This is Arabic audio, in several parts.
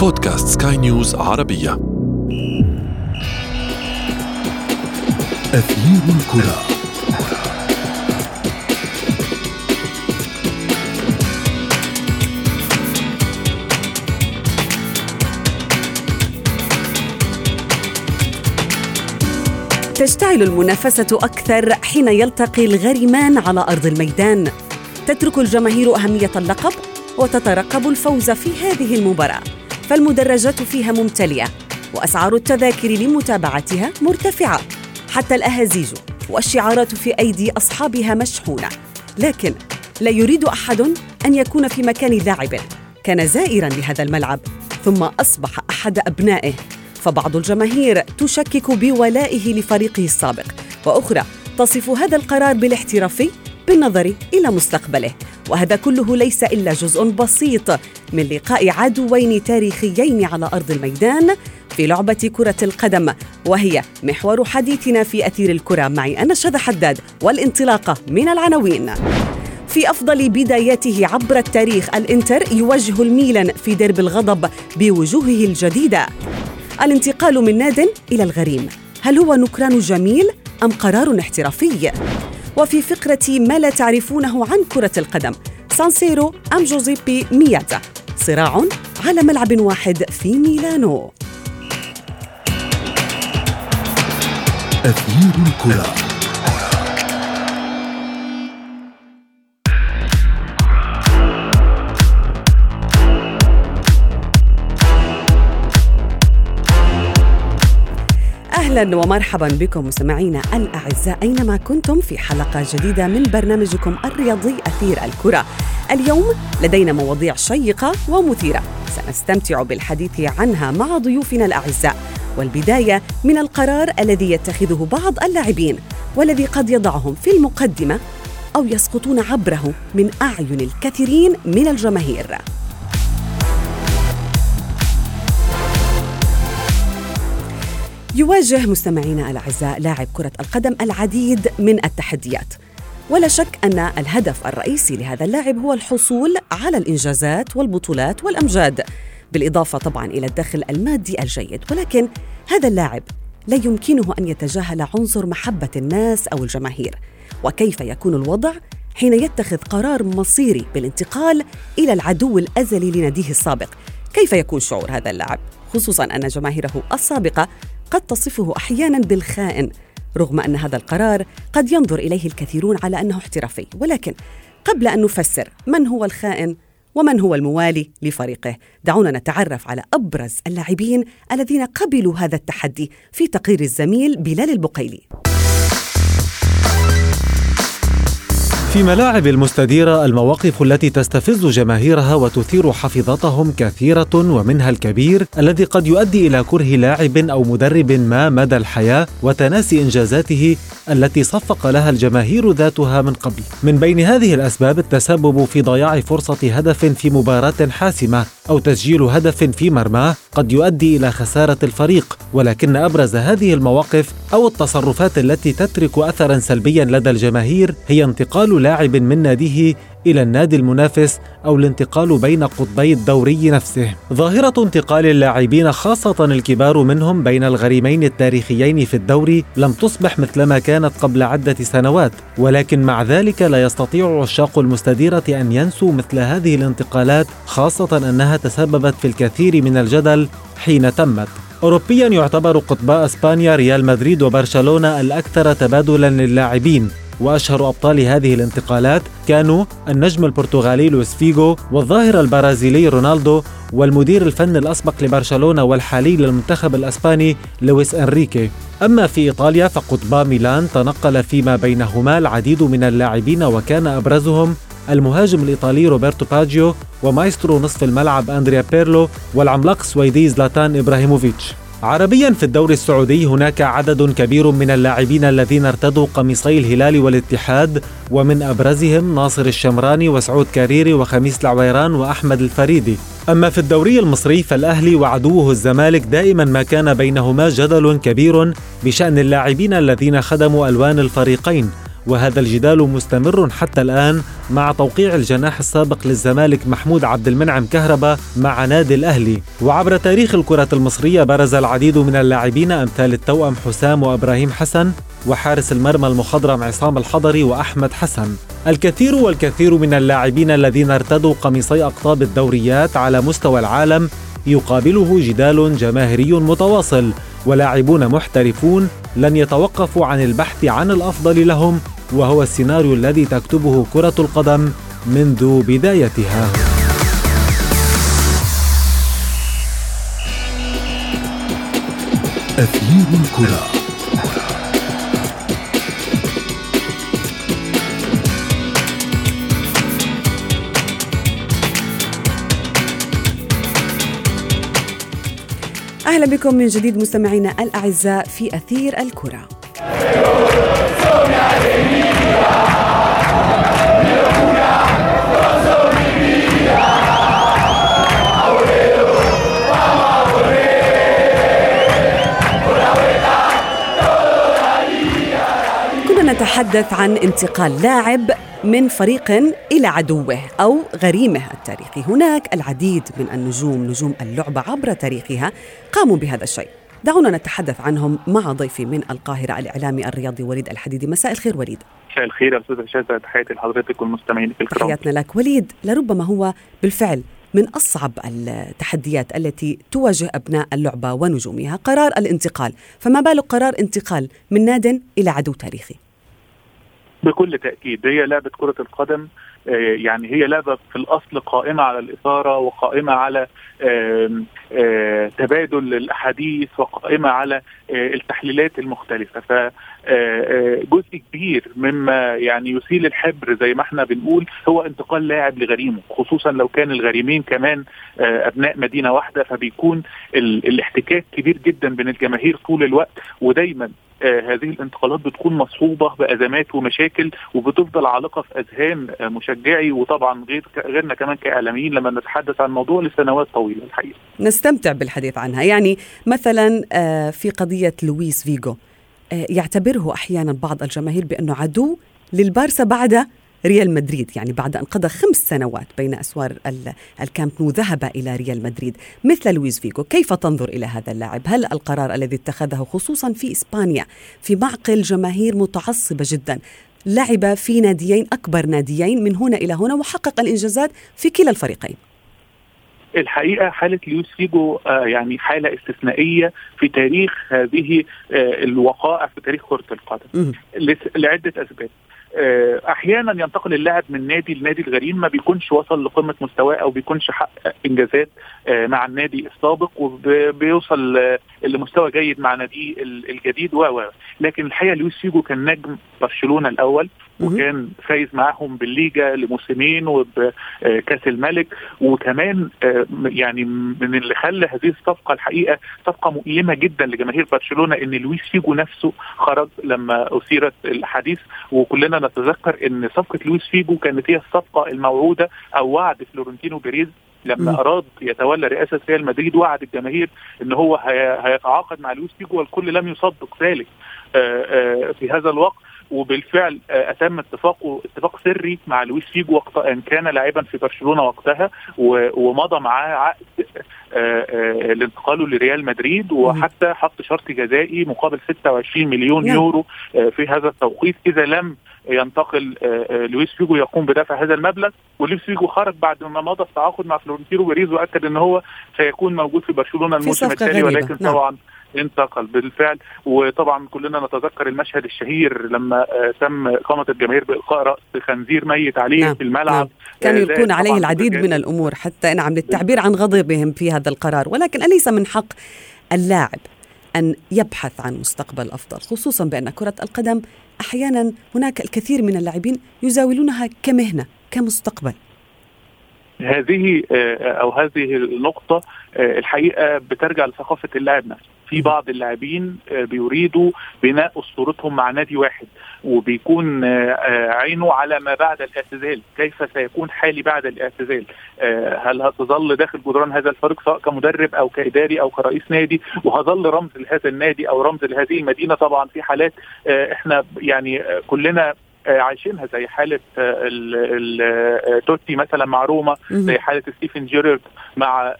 بودكاست سكاي نيوز عربية. أثير الكرة. تشتعل المنافسة أكثر حين يلتقي الغريمان على أرض الميدان. تترك الجماهير أهمية اللقب وتترقب الفوز في هذه المباراة. فالمدرجات فيها ممتلئة وأسعار التذاكر لمتابعتها مرتفعة حتى الأهازيج والشعارات في أيدي أصحابها مشحونة. لكن لا يريد أحد أن يكون في مكان لاعب كان زائرا لهذا الملعب ثم أصبح أحد أبنائه. فبعض الجماهير تشكك بولائه لفريقه السابق وأخرى تصف هذا القرار بالاحترافي بالنظر إلى مستقبله. وهذا كله ليس إلا جزء بسيط من لقاء عدوين تاريخيين على أرض الميدان في لعبة كرة القدم. وهي محور حديثنا في أثير الكرة. معي أنا شذى حداد والانطلاقه من العناوين. في أفضل بداياته عبر التاريخ الإنتر يواجه الميلان في درب الغضب بوجوهه الجديدة. الانتقال من ناد إلى الغريم. هل هو نكران جميل أم قرار احترافي؟ وفي فقرة ما لا تعرفونه عن كرة القدم. سانسيرو أم جوزيبي مياتا. صراع على ملعب واحد في ميلانو. أثير الكرة. أهلا ومرحبا بكم مستمعينا الأعزاء أينما كنتم في حلقة جديدة من برنامجكم الرياضي أثير الكرة. اليوم لدينا مواضيع شيقة ومثيرة سنستمتع بالحديث عنها مع ضيوفنا الأعزاء والبداية من القرار الذي يتخذه بعض اللاعبين والذي قد يضعهم في المقدمة أو يسقطون عبره من أعين الكثيرين من الجماهير. يواجه مستمعينا الأعزاء لاعب كرة القدم العديد من التحديات. ولا شك أن الهدف الرئيسي لهذا اللاعب هو الحصول على الإنجازات والبطولات والأمجاد بالإضافة طبعا إلى الدخل المادي الجيد. ولكن هذا اللاعب لا يمكنه أن يتجاهل عنصر محبة الناس أو الجماهير. وكيف يكون الوضع حين يتخذ قرار مصيري بالانتقال إلى العدو الأزلي لناديه السابق؟ كيف يكون شعور هذا اللاعب؟ خصوصا أن جماهيره السابقة قد تصفه أحيانا بالخائن رغم أن هذا القرار قد ينظر إليه الكثيرون على أنه احترافي. ولكن قبل أن نفسر من هو الخائن ومن هو الموالي لفريقه دعونا نتعرف على أبرز اللاعبين الذين قبلوا هذا التحدي في تقرير الزميل بلال البقيلي. في ملاعب المستديرة المواقف التي تستفز جماهيرها وتثير حفظتهم كثيرة ومنها الكبير الذي قد يؤدي إلى كره لاعب أو مدرب ما مدى الحياة وتناسي إنجازاته التي صفق لها الجماهير ذاتها من قبل. من بين هذه الأسباب التسبب في ضياع فرصة هدف في مباراة حاسمة أو تسجيل هدف في مرماه قد يؤدي إلى خسارة الفريق، ولكن أبرز هذه المواقف أو التصرفات التي تترك أثرا سلبيا لدى الجماهير هي انتقال لاعب من ناديه إلى النادي المنافس أو الانتقال بين قطبي الدوري نفسه. ظاهرة انتقال اللاعبين خاصة الكبار منهم بين الغريمين التاريخيين في الدوري لم تصبح مثلما كانت قبل عدة سنوات، ولكن مع ذلك لا يستطيع عشاق المستديرة أن ينسوا مثل هذه الانتقالات خاصة أنها تسببت في الكثير من الجدل حين تمت. أوروبيا يعتبر قطباء إسبانيا ريال مدريد وبرشلونة الأكثر تبادلا للاعبين وأشهر أبطال هذه الانتقالات كانوا النجم البرتغالي لويس فيغو والظاهر البرازيلي رونالدو والمدير الفني الأسبق لبرشلونة والحالي للمنتخب الأسباني لويس أنريكي. أما في إيطاليا فقطبا ميلان تنقل فيما بينهما العديد من اللاعبين وكان أبرزهم المهاجم الإيطالي روبرتو باجيو ومايسترو نصف الملعب أندريا بيرلو والعملاق السويدي زلاتان إبراهيموفيتش. عربيا في الدوري السعودي هناك عدد كبير من اللاعبين الذين ارتدوا قميصي الهلال والاتحاد ومن أبرزهم ناصر الشمراني وسعود كاريري وخميس العويران وأحمد الفريدي. أما في الدوري المصري فالأهلي وعدوه الزمالك دائما ما كان بينهما جدل كبير بشأن اللاعبين الذين خدموا ألوان الفريقين وهذا الجدال مستمر حتى الآن مع توقيع الجناح السابق للزمالك محمود عبد المنعم كهربا مع نادي الأهلي. وعبر تاريخ الكرة المصرية برز العديد من اللاعبين أمثال التوأم حسام وإبراهيم حسن وحارس المرمى المخضرم عصام الحضري وأحمد حسن. الكثير والكثير من اللاعبين الذين ارتدوا قميصي أقطاب الدوريات على مستوى العالم يقابله جدال جماهيري متواصل ولاعبون محترفون لن يتوقفوا عن البحث عن الأفضل لهم وهو السيناريو الذي تكتبه كرة القدم منذ بدايتها. أثير الكرة. أهلا بكم من جديد مستمعينا الأعزاء في أثير الكرة. نتحدث عن انتقال لاعب من فريق إلى عدوه أو غريمه التاريخي هناك العديد من النجوم نجوم اللعبة عبر تاريخها قاموا بهذا الشيء. دعونا نتحدث عنهم مع ضيفي من القاهرة الإعلامي الرياضي وليد الحديدي. مساء الخير وليد. مساء الخير يا أستاذ شاذة تحياتي لحضرتك والمستمعين الكرام. تحياتنا لك. وليد لربما هو بالفعل من أصعب التحديات التي تواجه أبناء اللعبة ونجومها قرار الانتقال. فما بالك قرار انتقال من ناد إلى عدو تاريخي؟ بكل تأكيد. هي لعبة كرة القدم آه، يعني هي لعبة في الأصل قائمة على الإثارة وقائمة على آه، تبادل الأحاديث وقائمة على آه، التحليلات المختلفة. فجزء كبير مما يعني يسيل الحبر زي ما إحنا بنقول هو انتقال لاعب لغريمه خصوصا لو كان الغريمين كمان أبناء مدينة واحدة فبيكون الاحتكاك كبير جدا بين الجماهير طول الوقت ودايما آه، هذه الانتقالات بتكون مصحوبة بأزمات ومشاكل وبتفضل عالقة في أذهان آه، مشجعي وطبعا غير غيرنا كمان كإعلاميين لما نتحدث عن الموضوع لسنوات طويلة الحقيقة. نستمتع بالحديث عنها، يعني مثلا آه، في قضية لويس فيجو يعتبره أحيانا بعض الجماهير بأنه عدو للبارسا بعد ريال مدريد يعني بعد أن قضى خمس سنوات بين أسوار الكامب نو ذهب إلى ريال مدريد. مثل لويس فيجو كيف تنظر إلى هذا اللاعب؟ هل القرار الذي اتخذه خصوصا في إسبانيا في معقل جماهير متعصبة جدا لعب في ناديين أكبر ناديين من هنا إلى هنا وحقق الإنجازات في كلا الفريقين؟ الحقيقة حالة لويس فيجو آه يعني حالة استثنائية في تاريخ هذه آه الوقائع في تاريخ كرة القدم. لعدة أسباب. أحيانا ينتقل اللاعب من نادي لنادي الغريم ما بيكونش وصل لقمة مستواه أو بيكونش حقق إنجازات آه، مع النادي السابق وبيوصل لمستوى جيد مع ناديه الجديد و لكن الحقيقة لويس فيجو كان نجم برشلونة الأول وكان فايز معاهم بالليجا لموسمين وبكاس الملك وكمان آه، يعني من اللي خلى هذه الصفقة الحقيقة صفقة مؤلمة جدا لجماهير برشلونة إن لويس فيجو نفسه خرج لما أثيرت الحديث وكلنا نتذكر إن صفقة لويس فيجو كانت هي الصفقة الموعودة أو وعد فلورنتينو بيريز لما م. أراد يتولى رئاسة ريال مدريد وعد الجماهير إن هو هيتعاقد مع لويس فيجو والكل لم يصدق ذلك آه، آه، في هذا الوقت وبالفعل آه، أتم اتفاقه اتفاق سري مع لويس فيجو وقت إن كان لاعبا في برشلونة وقتها ومضى معاه عقد لانتقاله لريال مدريد وحتى حط شرط جزائي مقابل 26 مليون. يورو في هذا التوقيت إذا لم ينتقل لويس فيجو يقوم بدفع هذا المبلغ ولويس فيجو خرج بعد ما مضى التعاقد مع فلورنتينو بيريز وأكد إن هو سيكون موجود في برشلونة الموسم التالي ولكن نعم. طبعا انتقل بالفعل وطبعا كلنا نتذكر المشهد الشهير لما آه، تم إقامة الجماهير بإلقاء رأس خنزير ميت عليه نعم. في الملعب نعم. كان آه، يكون عليه العديد من الأمور حتى نعم للتعبير عن غضبهم في هذا القرار ولكن أليس من حق اللاعب أن يبحث عن مستقبل أفضل خصوصا بأن كرة القدم أحيانا هناك الكثير من اللاعبين يزاولونها كمهنة كمستقبل. هذه آه، أو هذه النقطة الحقيقة بترجع لثقافة اللاعب نفسه. في بعض اللاعبين آه، بيريدوا بناء اسطورتهم مع نادي واحد وبيكون آه، آه، عينه على ما بعد الاعتزال كيف سيكون حالي بعد الاعتزال. هل هتظل داخل جدران هذا الفريق سواء كمدرب أو كإداري أو كرئيس نادي؟ وهظل رمز لهذا النادي أو رمز لهذه المدينة؟ طبعا في حالات إحنا يعني كلنا عايشينها زي حالة توتي مثلا مع روما زي حالة ستيفن جيرارد مع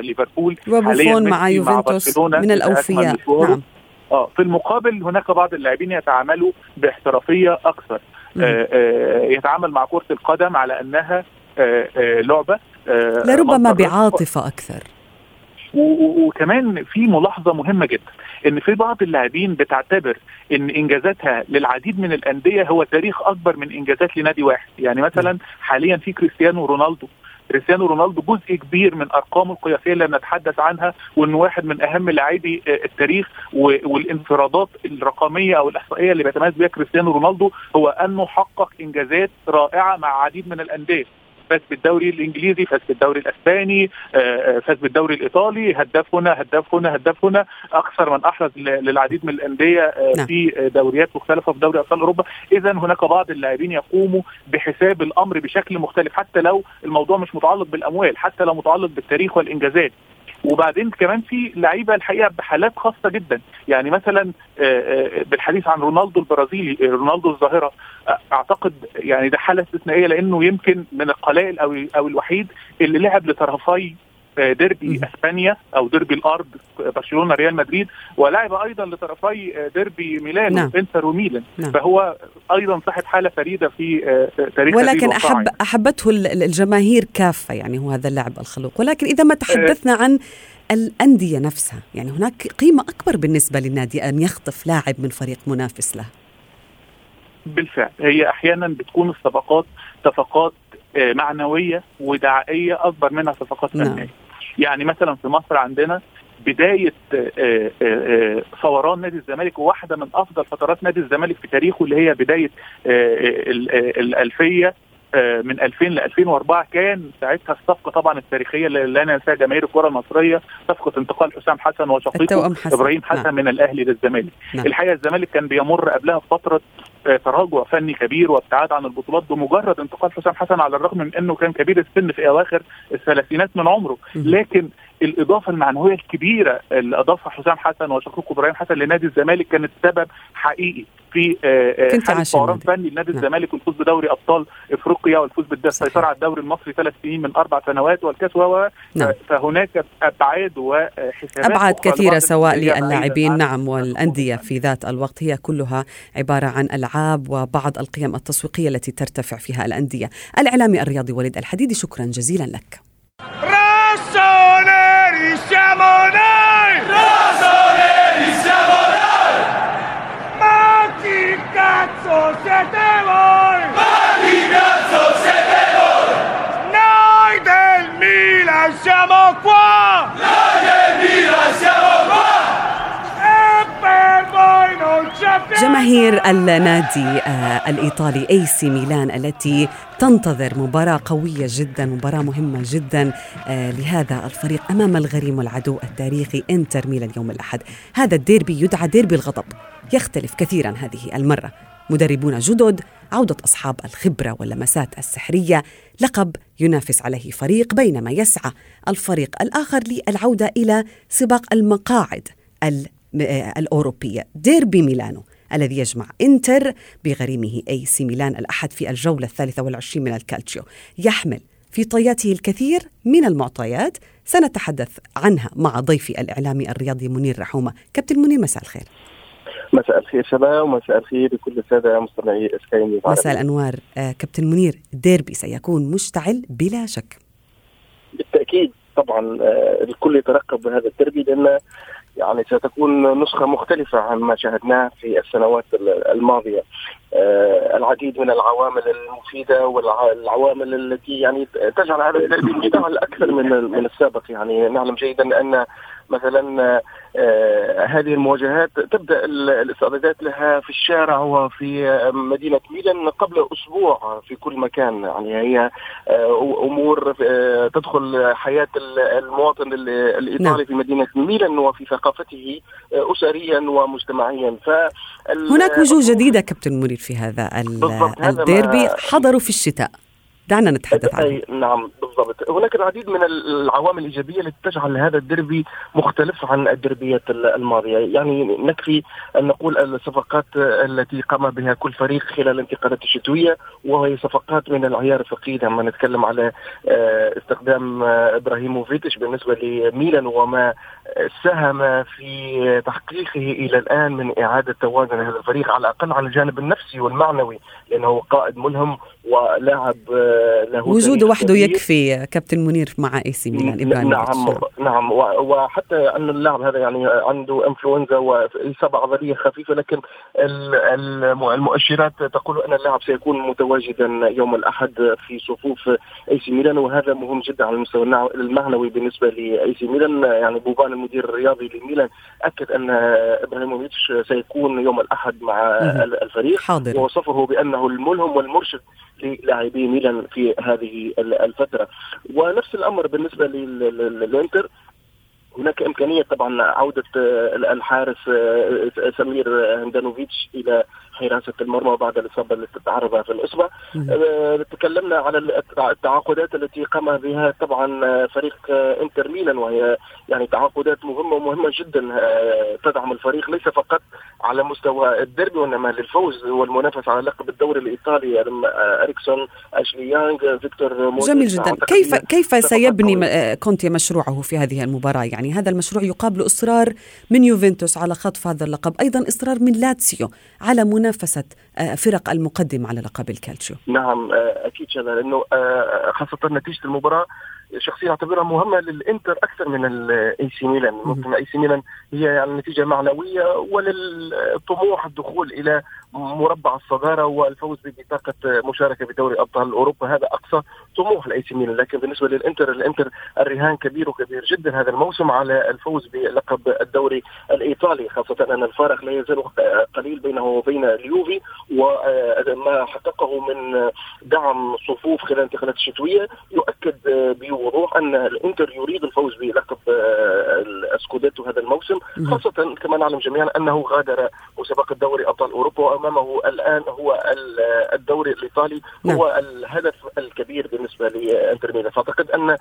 ليفربول. وبوفون مع يوفنتوس من الأوفياء. نعم. آه في المقابل هناك بعض اللاعبين يتعاملوا باحترافية أكثر. آه آه يتعامل مع كرة القدم على أنها آه آه لعبة آه لربما بعاطفة أكثر. وكمان في ملاحظة مهمة جدا. إن في بعض اللاعبين بتعتبر إن إنجازاتها للعديد من الأندية هو تاريخ أكبر من إنجازات لنادي واحد. يعني مثلا حاليا في كريستيانو رونالدو. كريستيانو رونالدو جزء كبير من أرقامه القياسية اللي نتحدث عنها وانه واحد من أهم لاعبي التاريخ والانفرادات الرقمية أو الإحصائية اللي بيتميز بها كريستيانو رونالدو هو أنه حقق إنجازات رائعة مع عديد من الأندية. فاز بالدوري الإنجليزي فاز بالدوري الأسباني فاز بالدوري الإيطالي. هداف هنا هداف هنا هداف هنا أكثر من أحرز للعديد من الأندية في دوريات مختلفة في دوري أبطال أوروبا. اذا هناك بعض اللاعبين يقوموا بحساب الأمر بشكل مختلف حتى لو الموضوع مش متعلق بالأموال حتى لو متعلق بالتاريخ والإنجازات. وبعدين كمان في لعيبة الحقيقة بحالات خاصة جدا. يعني مثلا بالحديث عن رونالدو البرازيلي رونالدو الظاهرة أعتقد يعني ده حالة استثنائية لأنه يمكن من القلائل أو أو الوحيد اللي لعب لطرفي ديربي اسبانيا أو ديربي الأرض برشلونة ريال مدريد ولعب أيضا لطرفي ديربي ميلان نعم. انتر وميلان. نعم. فهو أيضا صاحب حالة فريدة في تاريخ ولكن احب أحبته الجماهير كافة يعني هو هذا اللاعب الخلوق. ولكن إذا ما تحدثنا عن الأندية نفسها يعني هناك قيمة أكبر بالنسبة للنادي ان يخطف لاعب من فريق منافس له؟ بالفعل. هي أحيانا بتكون الصفقات صفقات معنوية ودعائية أكبر منها صفقات فنية. نعم. يعني مثلا في مصر عندنا بداية فوران نادي الزمالك واحدة من أفضل فترات نادي الزمالك في تاريخه اللي هي بداية الألفية من 2000 ل 2004 كان ساعتها الصفقة طبعا التاريخية اللي لا ننساها جماهير الكرة المصرية صفقة انتقال حسام حسن وشقيقه حسن. إبراهيم حسن نعم. من الأهلي للزمالك نعم. الحقيقة الزمالك كان بيمر قبلها فتره تراجع فني كبير وابتعاد عن البطولات بمجرد انتقال حسام حسن على الرغم من انه كان كبير السن في اواخر الثلاثينات من عمره. لكن الإضافة المعنوية الكبيرة اللي اضافها حسام حسن وشقيقه إبراهيم حسن لنادي الزمالك كانت سبب حقيقي في حاله فوران فني لنادي الزمالك والفوز بدوري أبطال إفريقيا والفوز بالسيطره على الدوري المصري ثلاث سنين من أربع سنوات والكاس و نعم. فهناك أبعاد وحسابات أبعاد كثيرة سواء للاعبين نعم والأندية في ذات الوقت. هي كلها عبارة عن ألعاب وبعض القيم التسويقية التي ترتفع فيها الأندية. الإعلامي الرياضي وليد الحديدي شكرا جزيلا لك. جماهير النادي الإيطالي اي سي ميلان التي تنتظر مباراة قوية جدا مباراة مهمة جدا لهذا الفريق أمام الغريم والعدو التاريخي إنتر ميلان يوم الأحد. هذا الديربي يدعى ديربي الغضب. يختلف كثيرا هذه المرة. مدربون جدد عودة أصحاب الخبرة واللمسات السحرية لقب ينافس عليه فريق بينما يسعى الفريق الآخر للعودة إلى سباق المقاعد الأوروبية. ديربي ميلانو الذي يجمع إنتر بغريمه أي سي ميلان الأحد في الجولة الثالثة والعشرين من الكالتشيو. يحمل في طياته الكثير من المعطيات. سنتحدث عنها مع ضيفي الإعلامي الرياضي منير رحومة. كابتن منير مساء الخير. مساء الخير شباب ومساء الخير لكل السادة مستمعي سكاي مساء الأنوار. آه كابتن منير ديربي سيكون مشتعل بلا شك. بالتأكيد طبعا آه الكل يترقب بهذا الديربي لأن يعني ستكون نسخة مختلفة عن ما شاهدناه في السنوات الماضية. آه العديد من العوامل المفيدة والعوامل التي يعني تجعل هذا مشتعل أكثر من من السابق. يعني نعلم جيدا أن مثلا آه هذه المواجهات تبدأ الاستعدادات لها في الشارع وفي مدينة ميلان قبل أسبوع في كل مكان. يعني هي آه أمور آه تدخل حياة المواطن الإيطالي نعم. في مدينة ميلان وفي ثقافته اسريا ومجتمعيا. ف هناك وجوه جديدة كابتن مريد في هذا الديربي حضروا في الشتاء. دعنا نتحدث عنه نعم بالضبط. هناك العديد من العوامل الإيجابية التي تجعل هذا الدربي مختلف عن الدربيات الماضية. يعني نكفي أن نقول الصفقات التي قام بها كل فريق خلال الانتقالات الشتوية وهي صفقات من العيار الثقيل لما نتكلم على آه، استخدام آه، إبراهيموفيتش بالنسبة لميلان وما ساهم في تحقيقه إلى الآن من إعادة توازن هذا الفريق على الأقل على الجانب النفسي والمعنوي لأنه قائد ملهم ولاعب آه، له وجوده وحده يكفي كابتن منير مع إي سي ميلان إبراهيم نعم نعم وحتى أن اللاعب هذا يعني عنده انفلونزا وإصابة عضلية خفيفة لكن المؤشرات تقول أن اللاعب سيكون متواجدا يوم الأحد في صفوف إي سي ميلان وهذا مهم جدا على المستوى المعنوي بالنسبة لاي سي ميلان. يعني بوبان المدير الرياضي لميلان أكد أن إبراهيموفيتش سيكون يوم الأحد مع الفريق حاضر. ووصفه بأنه الملهم والمرشد للاعبي ميلان. في هذه الفترة. ونفس الأمر بالنسبة للإنتر. هناك إمكانية طبعا عودة الحارس سمير هندانوفيتش إلى حراسه المرمى بعد الاصابه التي تعرض في الاصبع آه، تكلمنا على التعاقدات التي قام بها طبعا فريق إنتر ميلان وهي يعني تعاقدات مهمة ومهمه جدا آه، تدعم الفريق ليس فقط على مستوى الديربي وإنما للفوز والمنافسه على لقب الدوري الإيطالي. أريكسون أشلي يانغ فيكتور جميل جدا. كيف كيف سيبني كونتي مشروعه في هذه المباراة؟ يعني هذا المشروع يقابل إصرار من يوفنتوس على خطف هذا اللقب أيضا إصرار من لاتسيو على منافسه آه، فرق المقدم على لقب الكالتشيو. نعم آه، أكيد شغلة لأنه خاصة نتيجة المباراة شخصيا اعتبرها مهمة للإنتر أكثر من الاي سي ميلان. ممكن الاي سي ميلان هي يعني نتيجة معنوية وللطموح الدخول إلى مربع الصدارة والفوز ببطاقه مشاركة بدوري أبطال أوروبا. هذا أقصى طموح الاي سي ميلان. لكن بالنسبة للإنتر الإنتر الرهان كبير وكبير جدا هذا الموسم على الفوز بلقب الدوري الإيطالي خاصة أن الفارق لا يزال قليل بينه وبين اليوفي وما حققه من دعم صفوف خلال الانتقالات الشتوية يؤكد بوضوح ان الإنتر يريد الفوز بلقب السكوديتو هذا الموسم خاصة كما نعلم جميعا أنه غادر مسابقة دوري أبطال أوروبا امامه الآن هو الدوري الإيطالي نعم. هو الهدف الكبير بالنسبة لإنتر ميلان. فأعتقد أن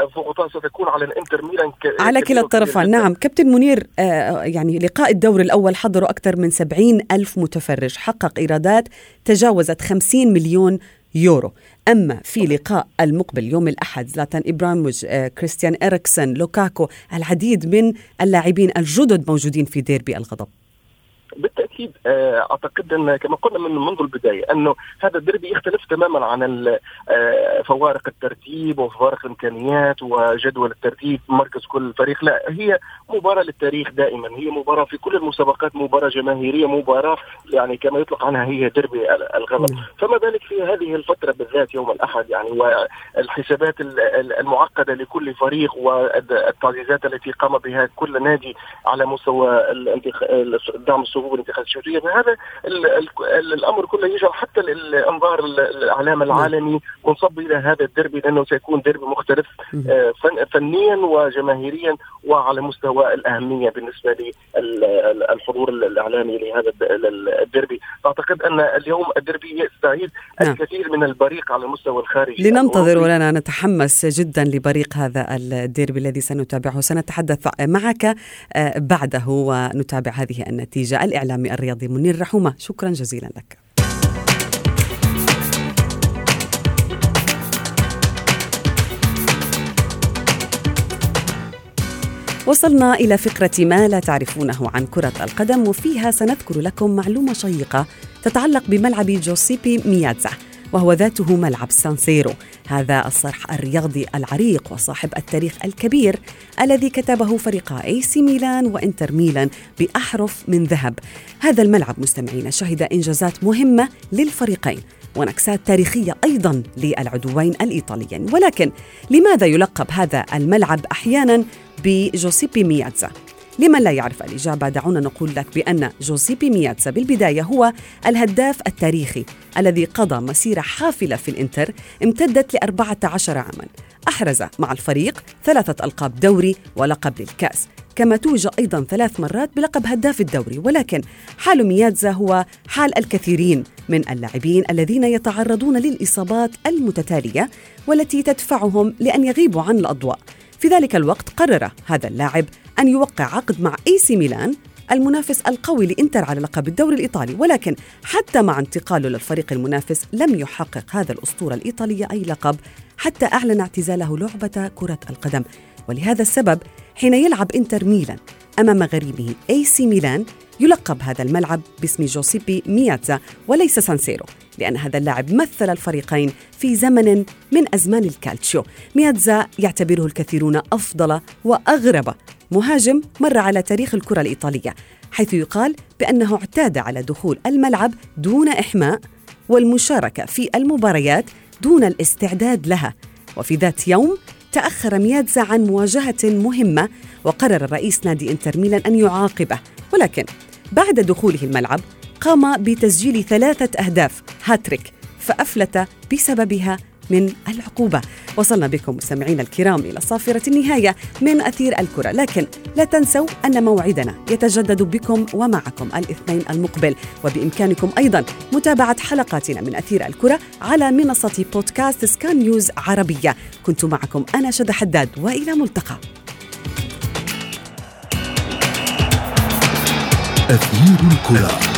الضغوطات ستكون على الإنتر ميلان على كلا الطرفين نعم. كابتن منير آه يعني لقاء الدور الأول حضروا أكثر من 70 ألف متفرج حقق إيرادات تجاوزت 50 مليون يورو. أما في لقاء المقبل يوم الأحد زلاتان إبراهيموفيتش آه، كريستيان إريكسن لوكاكو العديد من اللاعبين الجدد موجودين في ديربي الغضب. بالتأكيد آه، أعتقد أن كما قلنا من منذ البداية أنه هذا الدربي يختلف تماما عن آه، فوارق الترتيب وفوارق الإمكانيات وجدول الترتيب مركز كل فريق. لا هي مباراة للتاريخ دائما. هي مباراة في كل المسابقات مباراة جماهيرية مباراة يعني كما يطلق عنها هي دربي الغضب. فما بالك في هذه الفترة بالذات يوم الأحد يعني والحسابات المعقدة لكل فريق والتعزيزات التي قام بها كل نادي على مستوى الدعم الصغير الحبوب والانتخابات الشرعية. فهذا الأمر كله يجعل حتى الأنظار الإعلام العالمي منصب إلى هذا الدربي لأنه سيكون دربي مختلف آه، فنيا وجماهيريا وعلى مستوى الأهمية بالنسبة للحضور الإعلامي لهذا الدربي. أعتقد أن اليوم الدربي يستعيد نعم. الكثير من البريق على المستوى الخارجي. لننتظر ولنا نتحمس جدا لبريق هذا الديربي الذي سنتابعه. سنتحدث معك آه، بعده ونتابع هذه النتيجة. الإعلامي الرياضي منير رحومة. شكرا جزيلا لك. وصلنا إلى فقرة ما لا تعرفونه عن كرة القدم وفيها سنذكر لكم معلومة شيقة تتعلق بملعب جوسيبي مياتزا وهو ذاته ملعب سانسيرو هذا الصرح الرياضي العريق وصاحب التاريخ الكبير الذي كتبه فريقا أي سي ميلان وإنتر ميلان بأحرف من ذهب. هذا الملعب مستمعين شهد إنجازات مهمة للفريقين ونكسات تاريخية أيضا للعدوين الإيطاليين. ولكن لماذا يلقب هذا الملعب أحيانا بجوسيبي مياتزا لمن لا يعرف الإجابة. دعونا نقول لك بأن جوزيبي مياتسا بالبداية هو الهداف التاريخي الذي قضى مسيرة حافلة في الإنتر امتدت لأربعة عشر عاما. أحرز مع الفريق ثلاثة ألقاب دوري ولقب للكأس. كما توج أيضا ثلاث مرات بلقب هداف الدوري. ولكن حال ميادزا هو حال الكثيرين من اللاعبين الذين يتعرضون للإصابات المتتالية والتي تدفعهم لأن يغيبوا عن الأضواء. في ذلك الوقت قرر هذا اللاعب أن يوقع عقد مع إي سي ميلان المنافس القوي لإنتر على لقب الدوري الإيطالي ولكن حتى مع انتقاله للفريق المنافس لم يحقق هذا الأسطورة الإيطالية أي لقب حتى أعلن اعتزاله لعبة كرة القدم. ولهذا السبب حين يلعب إنتر ميلان أمام غريمه أي سي ميلان يلقب هذا الملعب باسم جوسيبي مياتزا وليس سانسيرو لأن هذا اللاعب مثل الفريقين في زمن من أزمان الكالتشيو. مياتزا يعتبره الكثيرون أفضل وأغرب مهاجم مر على تاريخ الكرة الإيطالية حيث يقال بأنه اعتاد على دخول الملعب دون إحماء والمشاركة في المباريات دون الاستعداد لها. وفي ذات يوم تأخر مياتزا عن مواجهة مهمة وقرر رئيس نادي إنتر ميلان أن يعاقبه. ولكن بعد دخوله الملعب قام بتسجيل ثلاثة أهداف هاتريك فأفلت بسببها من العقوبة. وصلنا بكم مستمعينا الكرام إلى صافرة النهاية من أثير الكرة. لكن لا تنسوا أن موعدنا يتجدد بكم ومعكم الاثنين المقبل. وبإمكانكم أيضا متابعة حلقاتنا من أثير الكرة على منصة بودكاست سكان نيوز عربية. كنت معكم أنا شد حداد وإلى ملتقى. أثير الكرة.